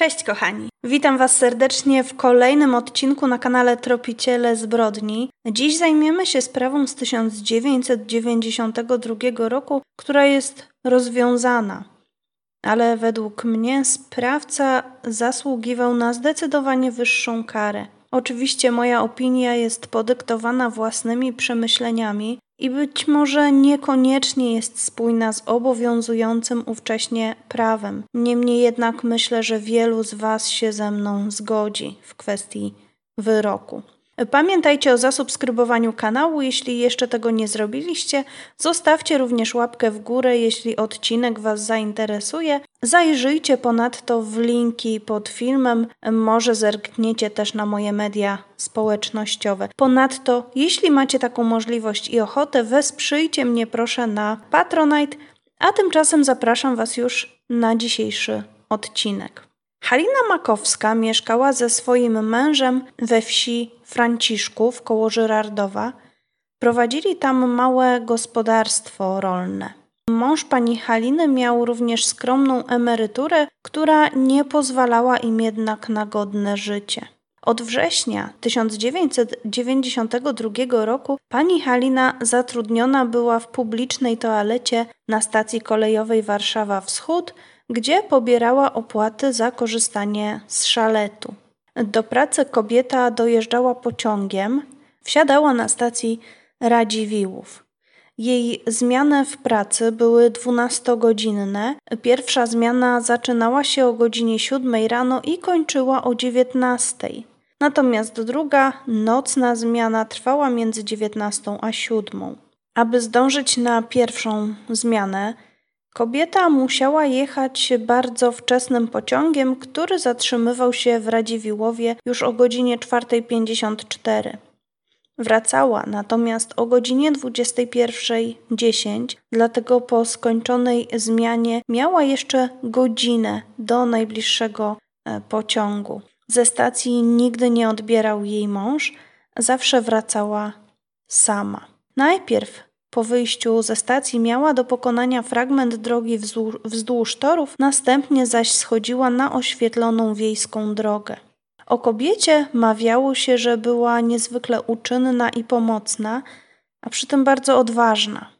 Cześć kochani, witam Was serdecznie w kolejnym odcinku na kanale Tropiciele Zbrodni. Dziś zajmiemy się sprawą z 1992 roku, która jest rozwiązana. Ale według mnie sprawca zasługiwał na zdecydowanie wyższą karę. Oczywiście moja opinia jest podyktowana własnymi przemyśleniami i być może niekoniecznie jest spójna z obowiązującym ówcześnie prawem. Niemniej jednak myślę, że wielu z Was się ze mną zgodzi w kwestii wyroku. Pamiętajcie o zasubskrybowaniu kanału, jeśli jeszcze tego nie zrobiliście. Zostawcie również łapkę w górę, jeśli odcinek Was zainteresuje. Zajrzyjcie ponadto w linki pod filmem, może zerkniecie też na moje media społecznościowe. Ponadto, jeśli macie taką możliwość i ochotę, wesprzyjcie mnie proszę na Patronite, a tymczasem zapraszam Was już na dzisiejszy odcinek. Halina Makowska mieszkała ze swoim mężem we wsi Franciszków koło Żyrardowa. Prowadzili tam małe gospodarstwo rolne. Mąż pani Haliny miał również skromną emeryturę, która nie pozwalała im jednak na godne życie. Od września 1992 roku pani Halina zatrudniona była w publicznej toalecie na stacji kolejowej Warszawa Wschód, gdzie pobierała opłaty za korzystanie z szaletu. Do pracy kobieta dojeżdżała pociągiem, wsiadała na stacji Radziwiłłów. Jej zmiany w pracy były 12-godzinne. Pierwsza zmiana zaczynała się o godzinie 7 rano i kończyła o 19. Natomiast druga, nocna zmiana trwała między 19 a 7. Aby zdążyć na pierwszą zmianę, Kobieta musiała jechać bardzo wczesnym pociągiem, który zatrzymywał się w Radziwiłłowie już o godzinie 4.54. Wracała natomiast o godzinie 21.10, dlatego po skończonej zmianie miała jeszcze godzinę do najbliższego e, pociągu. Ze stacji nigdy nie odbierał jej mąż, zawsze wracała sama. Najpierw po wyjściu ze stacji miała do pokonania fragment drogi wzdłuż, torów, następnie zaś schodziła na oświetloną wiejską drogę. O kobiecie mawiało się, że była niezwykle uczynna i pomocna, a przy tym bardzo odważna.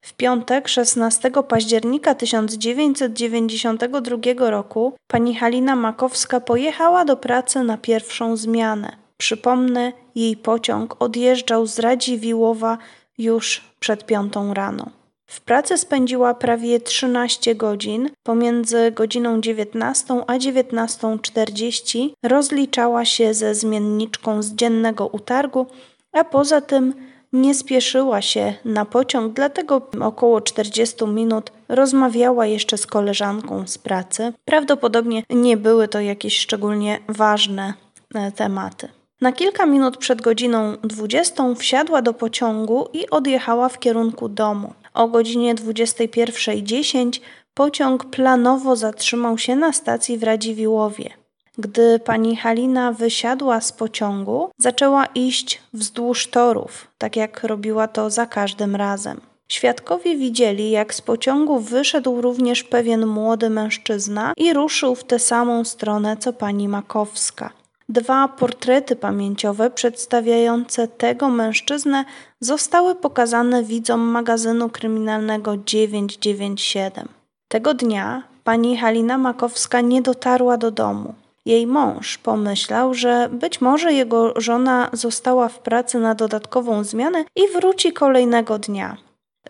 W piątek 16 października 1992 roku pani Halina Makowska pojechała do pracy na pierwszą zmianę. Przypomnę, jej pociąg odjeżdżał z Radziwiłowa już przed piątą rano. W pracy spędziła prawie 13 godzin. Pomiędzy godziną 19 a 19.40 rozliczała się ze zmienniczką z dziennego utargu, a poza tym nie spieszyła się na pociąg, dlatego około 40 minut rozmawiała jeszcze z koleżanką z pracy. Prawdopodobnie nie były to jakieś szczególnie ważne e, tematy. Na kilka minut przed godziną 20 wsiadła do pociągu i odjechała w kierunku domu. O godzinie 21.10 pociąg planowo zatrzymał się na stacji w Radziwiłowie. Gdy pani Halina wysiadła z pociągu, zaczęła iść wzdłuż torów, tak jak robiła to za każdym razem. Świadkowie widzieli, jak z pociągu wyszedł również pewien młody mężczyzna i ruszył w tę samą stronę co pani Makowska. Dwa portrety pamięciowe przedstawiające tego mężczyznę zostały pokazane widzom magazynu kryminalnego 997. Tego dnia pani Halina Makowska nie dotarła do domu. Jej mąż pomyślał, że być może jego żona została w pracy na dodatkową zmianę i wróci kolejnego dnia.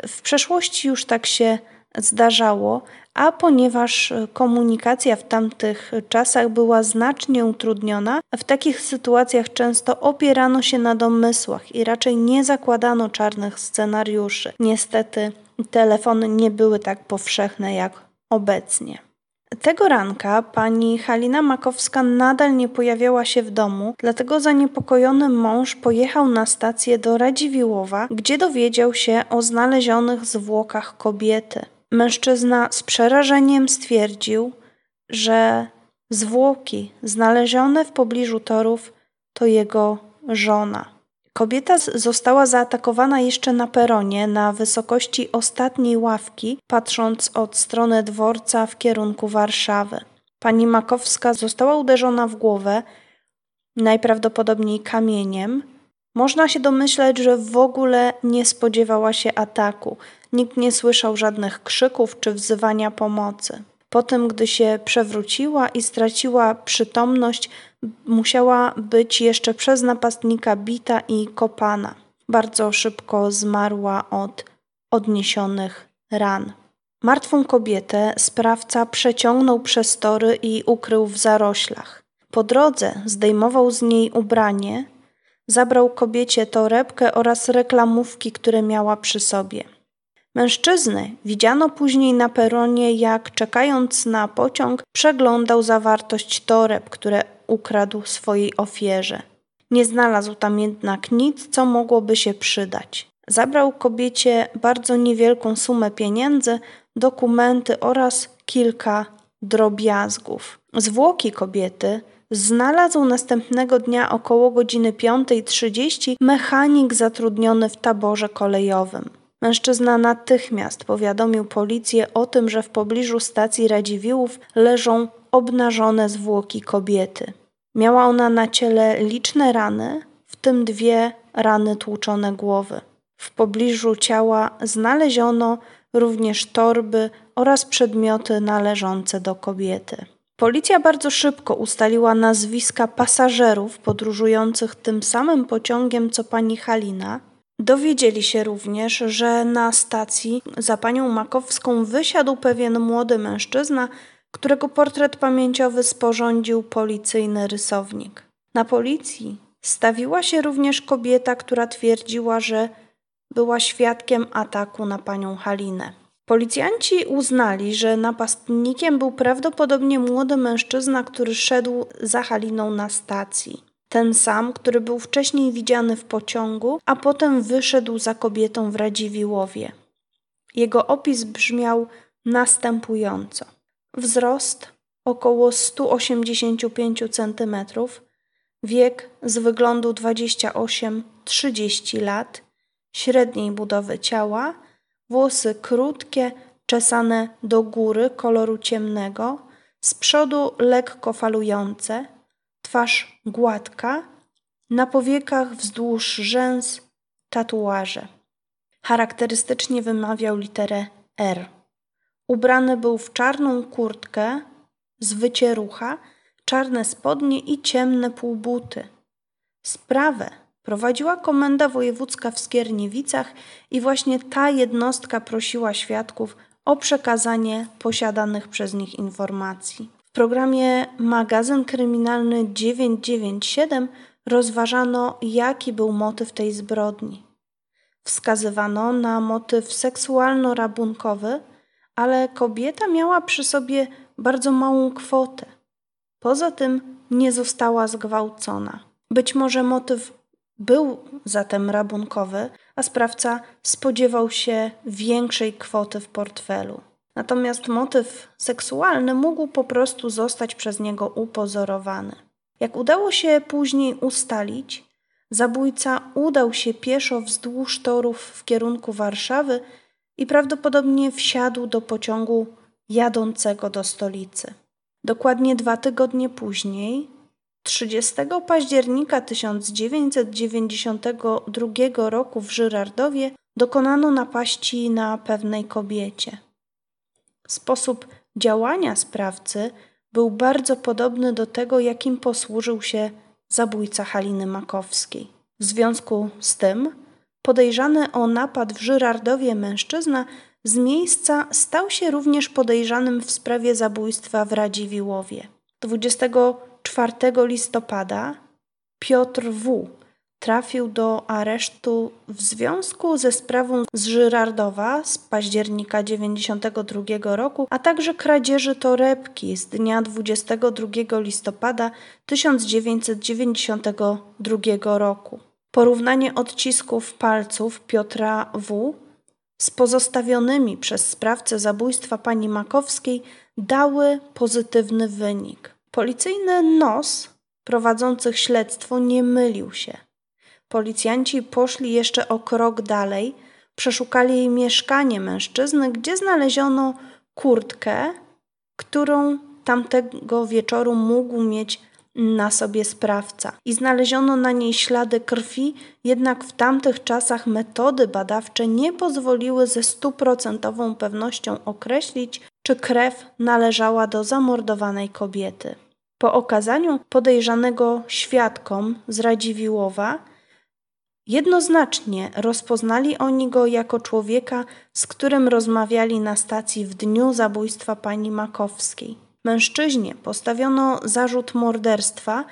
W przeszłości już tak się zdarzało, a ponieważ komunikacja w tamtych czasach była znacznie utrudniona, w takich sytuacjach często opierano się na domysłach i raczej nie zakładano czarnych scenariuszy. Niestety telefony nie były tak powszechne jak obecnie. Tego ranka pani Halina Makowska nadal nie pojawiała się w domu, dlatego zaniepokojony mąż pojechał na stację do Radziwiłowa, gdzie dowiedział się o znalezionych zwłokach kobiety. Mężczyzna z przerażeniem stwierdził, że zwłoki znalezione w pobliżu torów to jego żona. Kobieta została zaatakowana jeszcze na peronie, na wysokości ostatniej ławki, patrząc od strony dworca w kierunku Warszawy. Pani Makowska została uderzona w głowę, najprawdopodobniej kamieniem. Można się domyśleć, że w ogóle nie spodziewała się ataku. Nikt nie słyszał żadnych krzyków czy wzywania pomocy. Potem, gdy się przewróciła i straciła przytomność, musiała być jeszcze przez napastnika bita i kopana. Bardzo szybko zmarła od odniesionych ran. Martwą kobietę sprawca przeciągnął przez tory i ukrył w zaroślach. Po drodze zdejmował z niej ubranie, zabrał kobiecie torebkę oraz reklamówki, które miała przy sobie. Mężczyznę widziano później na peronie, jak czekając na pociąg, przeglądał zawartość toreb, które ukradł swojej ofierze. Nie znalazł tam jednak nic, co mogłoby się przydać. Zabrał kobiecie bardzo niewielką sumę pieniędzy, dokumenty oraz kilka drobiazgów. Zwłoki kobiety znalazł następnego dnia około godziny 5.30 mechanik zatrudniony w taborze kolejowym. Mężczyzna natychmiast powiadomił policję o tym, że w pobliżu stacji Radziwiłłów leżą obnażone zwłoki kobiety. Miała ona na ciele liczne rany, w tym dwie rany tłuczone głowy. W pobliżu ciała znaleziono również torby oraz przedmioty należące do kobiety. Policja bardzo szybko ustaliła nazwiska pasażerów podróżujących tym samym pociągiem co pani Halina. Dowiedzieli się również, że na stacji za panią Makowską wysiadł pewien młody mężczyzna, którego portret pamięciowy sporządził policyjny rysownik. Na policji stawiła się również kobieta, która twierdziła, że była świadkiem ataku na panią Halinę. Policjanci uznali, że napastnikiem był prawdopodobnie młody mężczyzna, który szedł za Haliną na stacji. Ten sam, który był wcześniej widziany w pociągu, a potem wyszedł za kobietą w Radziwiłowie. Jego opis brzmiał następująco: wzrost około 185 cm, wiek z wyglądu 28-30 lat, średniej budowy ciała, włosy krótkie, czesane do góry koloru ciemnego, z przodu lekko falujące, twarz gładka, na powiekach wzdłuż rzęs tatuaże. Charakterystycznie wymawiał literę R. Ubrany był w czarną kurtkę z wycierucha, czarne spodnie i ciemne półbuty. Sprawę prowadziła Komenda Wojewódzka w Skierniewicach i właśnie ta jednostka prosiła świadków o przekazanie posiadanych przez nich informacji. Programie Magazyn Kryminalny 997 rozważano, jaki był motyw tej zbrodni. Wskazywano na motyw seksualno-rabunkowy, ale kobieta miała przy sobie bardzo małą kwotę. Poza tym nie została zgwałcona. Być może motyw był zatem rabunkowy, a sprawca spodziewał się większej kwoty w portfelu. Natomiast motyw seksualny mógł po prostu zostać przez niego upozorowany. Jak udało się później ustalić, zabójca udał się pieszo wzdłuż torów w kierunku Warszawy i prawdopodobnie wsiadł do pociągu jadącego do stolicy. Dokładnie dwa tygodnie później 30 października 1992 roku w Żyrardowie dokonano napaści na pewnej kobiecie. Sposób działania sprawcy był bardzo podobny do tego, jakim posłużył się zabójca Haliny Makowskiej. W związku z tym podejrzany o napad w Żyrardowie mężczyzna z miejsca stał się również podejrzanym w sprawie zabójstwa w Radziwiłowie. 20 4 listopada Piotr W. trafił do aresztu w związku ze sprawą z Żyrardowa z października 1992 roku, a także kradzieży torebki z dnia 22 listopada 1992 roku. Porównanie odcisków palców Piotra W. z pozostawionymi przez sprawcę zabójstwa pani Makowskiej dały pozytywny wynik. Policyjny nos prowadzących śledztwo nie mylił się. Policjanci poszli jeszcze o krok dalej, przeszukali jej mieszkanie mężczyzny, gdzie znaleziono kurtkę, którą tamtego wieczoru mógł mieć na sobie sprawca i znaleziono na niej ślady krwi, jednak w tamtych czasach metody badawcze nie pozwoliły ze stuprocentową pewnością określić, czy krew należała do zamordowanej kobiety. Po okazaniu podejrzanego świadkom z Radziwiłowa jednoznacznie rozpoznali oni go jako człowieka, z którym rozmawiali na stacji w dniu zabójstwa pani Makowskiej. Mężczyźnie postawiono zarzut morderstwa,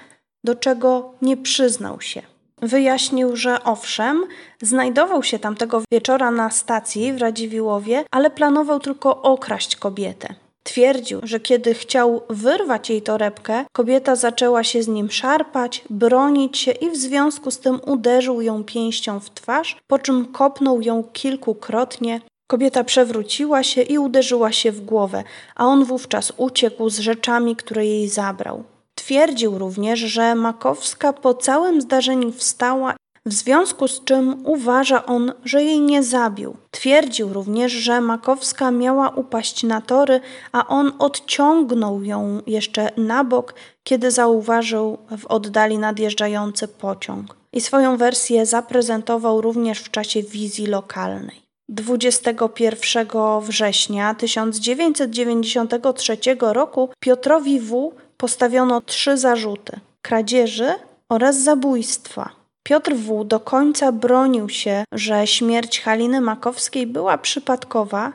do czego nie przyznał się. Wyjaśnił, że owszem, znajdował się tamtego wieczora na stacji w Radziwiłowie, ale planował tylko okraść kobietę. Twierdził, że kiedy chciał wyrwać jej torebkę, kobieta zaczęła się z nim szarpać, bronić się i w związku z tym uderzył ją pięścią w twarz, po czym kopnął ją kilkukrotnie. Kobieta przewróciła się i uderzyła się w głowę, a on wówczas uciekł z rzeczami, które jej zabrał. Twierdził również, że Makowska po całym zdarzeniu wstała w związku z czym uważa on, że jej nie zabił. Twierdził również, że Makowska miała upaść na tory, a on odciągnął ją jeszcze na bok, kiedy zauważył w oddali nadjeżdżający pociąg. I swoją wersję zaprezentował również w czasie wizji lokalnej. 21 września 1993 roku Piotrowi W. postawiono trzy zarzuty: kradzieży oraz zabójstwa. Piotr W. do końca bronił się, że śmierć Haliny Makowskiej była przypadkowa,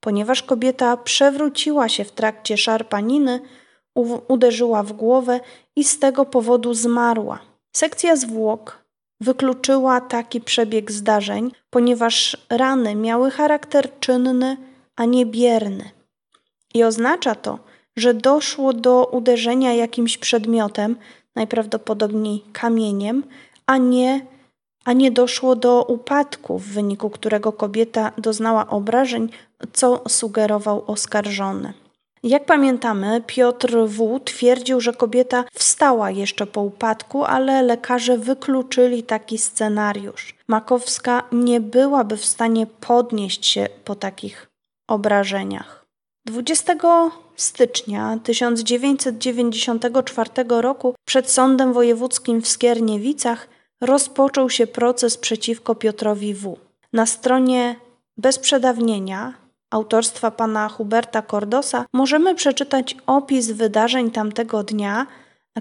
ponieważ kobieta przewróciła się w trakcie szarpaniny, uderzyła w głowę i z tego powodu zmarła. Sekcja zwłok wykluczyła taki przebieg zdarzeń, ponieważ rany miały charakter czynny, a nie bierny. I oznacza to, że doszło do uderzenia jakimś przedmiotem, najprawdopodobniej kamieniem, a nie, a nie doszło do upadku, w wyniku którego kobieta doznała obrażeń, co sugerował oskarżony. Jak pamiętamy, Piotr W. twierdził, że kobieta wstała jeszcze po upadku, ale lekarze wykluczyli taki scenariusz. Makowska nie byłaby w stanie podnieść się po takich obrażeniach. 20 stycznia 1994 roku przed Sądem Wojewódzkim w Skierniewicach rozpoczął się proces przeciwko Piotrowi W. Na stronie bez przedawnienia autorstwa pana Huberta Cordosa możemy przeczytać opis wydarzeń tamtego dnia,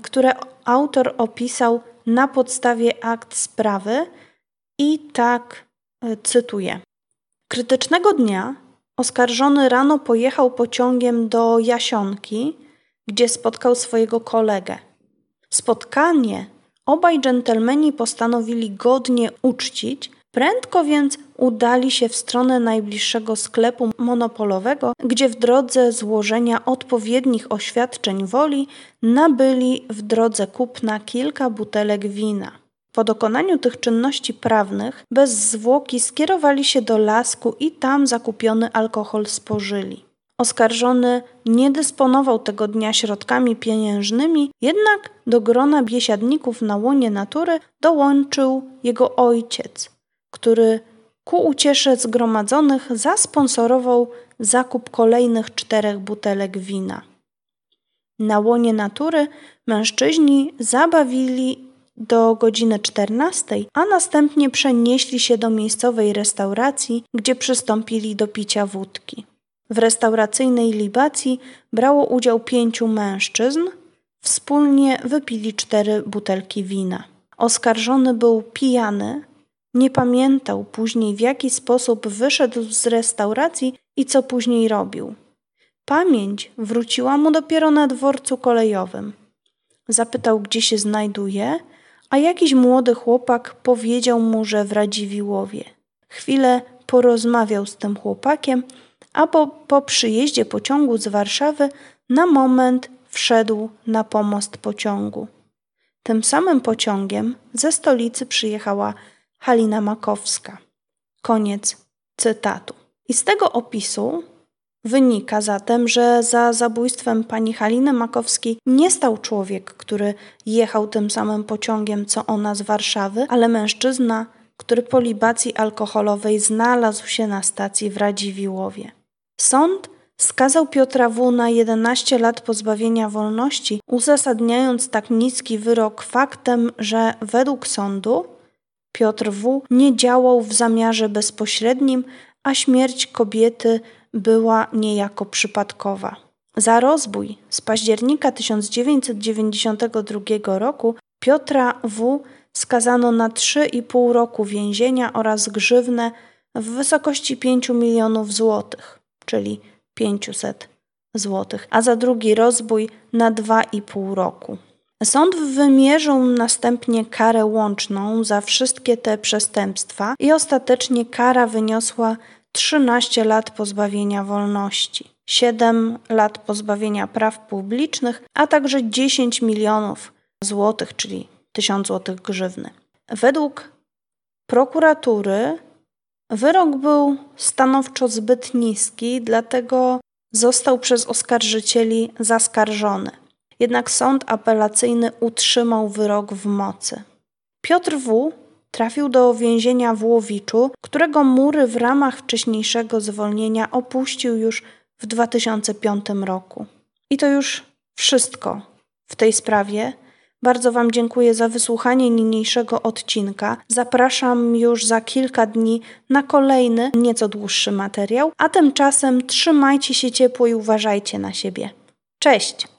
które autor opisał na podstawie akt sprawy i tak e, cytuję. Krytycznego dnia oskarżony rano pojechał pociągiem do Jasionki, gdzie spotkał swojego kolegę. Spotkanie Obaj dżentelmeni postanowili godnie uczcić, prędko więc udali się w stronę najbliższego sklepu monopolowego, gdzie w drodze złożenia odpowiednich oświadczeń woli nabyli w drodze kupna kilka butelek wina. Po dokonaniu tych czynności prawnych bez zwłoki skierowali się do lasku i tam zakupiony alkohol spożyli. Oskarżony nie dysponował tego dnia środkami pieniężnymi, jednak do grona biesiadników na łonie natury dołączył jego ojciec, który ku uciesze zgromadzonych zasponsorował zakup kolejnych czterech butelek wina. Na łonie natury mężczyźni zabawili do godziny 14, a następnie przenieśli się do miejscowej restauracji, gdzie przystąpili do picia wódki. W restauracyjnej libacji brało udział pięciu mężczyzn. Wspólnie wypili cztery butelki wina. Oskarżony był pijany, nie pamiętał później w jaki sposób wyszedł z restauracji i co później robił. Pamięć wróciła mu dopiero na dworcu kolejowym. Zapytał, gdzie się znajduje, a jakiś młody chłopak powiedział mu, że w Radziwiłowie. Chwilę porozmawiał z tym chłopakiem, a po, po przyjeździe pociągu z Warszawy na moment wszedł na pomost pociągu. Tym samym pociągiem ze stolicy przyjechała Halina Makowska. Koniec cytatu. I z tego opisu wynika zatem, że za zabójstwem pani Haliny Makowskiej nie stał człowiek, który jechał tym samym pociągiem co ona z Warszawy, ale mężczyzna, który po libacji alkoholowej znalazł się na stacji w Radziwiłowie. Sąd skazał Piotra W. na 11 lat pozbawienia wolności, uzasadniając tak niski wyrok faktem, że według sądu Piotr W. nie działał w zamiarze bezpośrednim, a śmierć kobiety była niejako przypadkowa. Za rozbój z października 1992 roku Piotra W. skazano na 3,5 roku więzienia oraz grzywnę w wysokości 5 milionów złotych, czyli 500 złotych, a za drugi rozbój na 2,5 roku. Sąd wymierzył następnie karę łączną za wszystkie te przestępstwa i ostatecznie kara wyniosła 13 lat pozbawienia wolności, 7 lat pozbawienia praw publicznych, a także 10 milionów złotych, czyli 1000 złotych grzywny. Według prokuratury wyrok był stanowczo zbyt niski, dlatego został przez oskarżycieli zaskarżony. Jednak sąd apelacyjny utrzymał wyrok w mocy. Piotr W. trafił do więzienia w Łowiczu, którego mury w ramach wcześniejszego zwolnienia opuścił już w 2005 roku. I to już wszystko w tej sprawie. Bardzo Wam dziękuję za wysłuchanie niniejszego odcinka. Zapraszam już za kilka dni na kolejny, nieco dłuższy materiał, a tymczasem trzymajcie się ciepło i uważajcie na siebie. Cześć!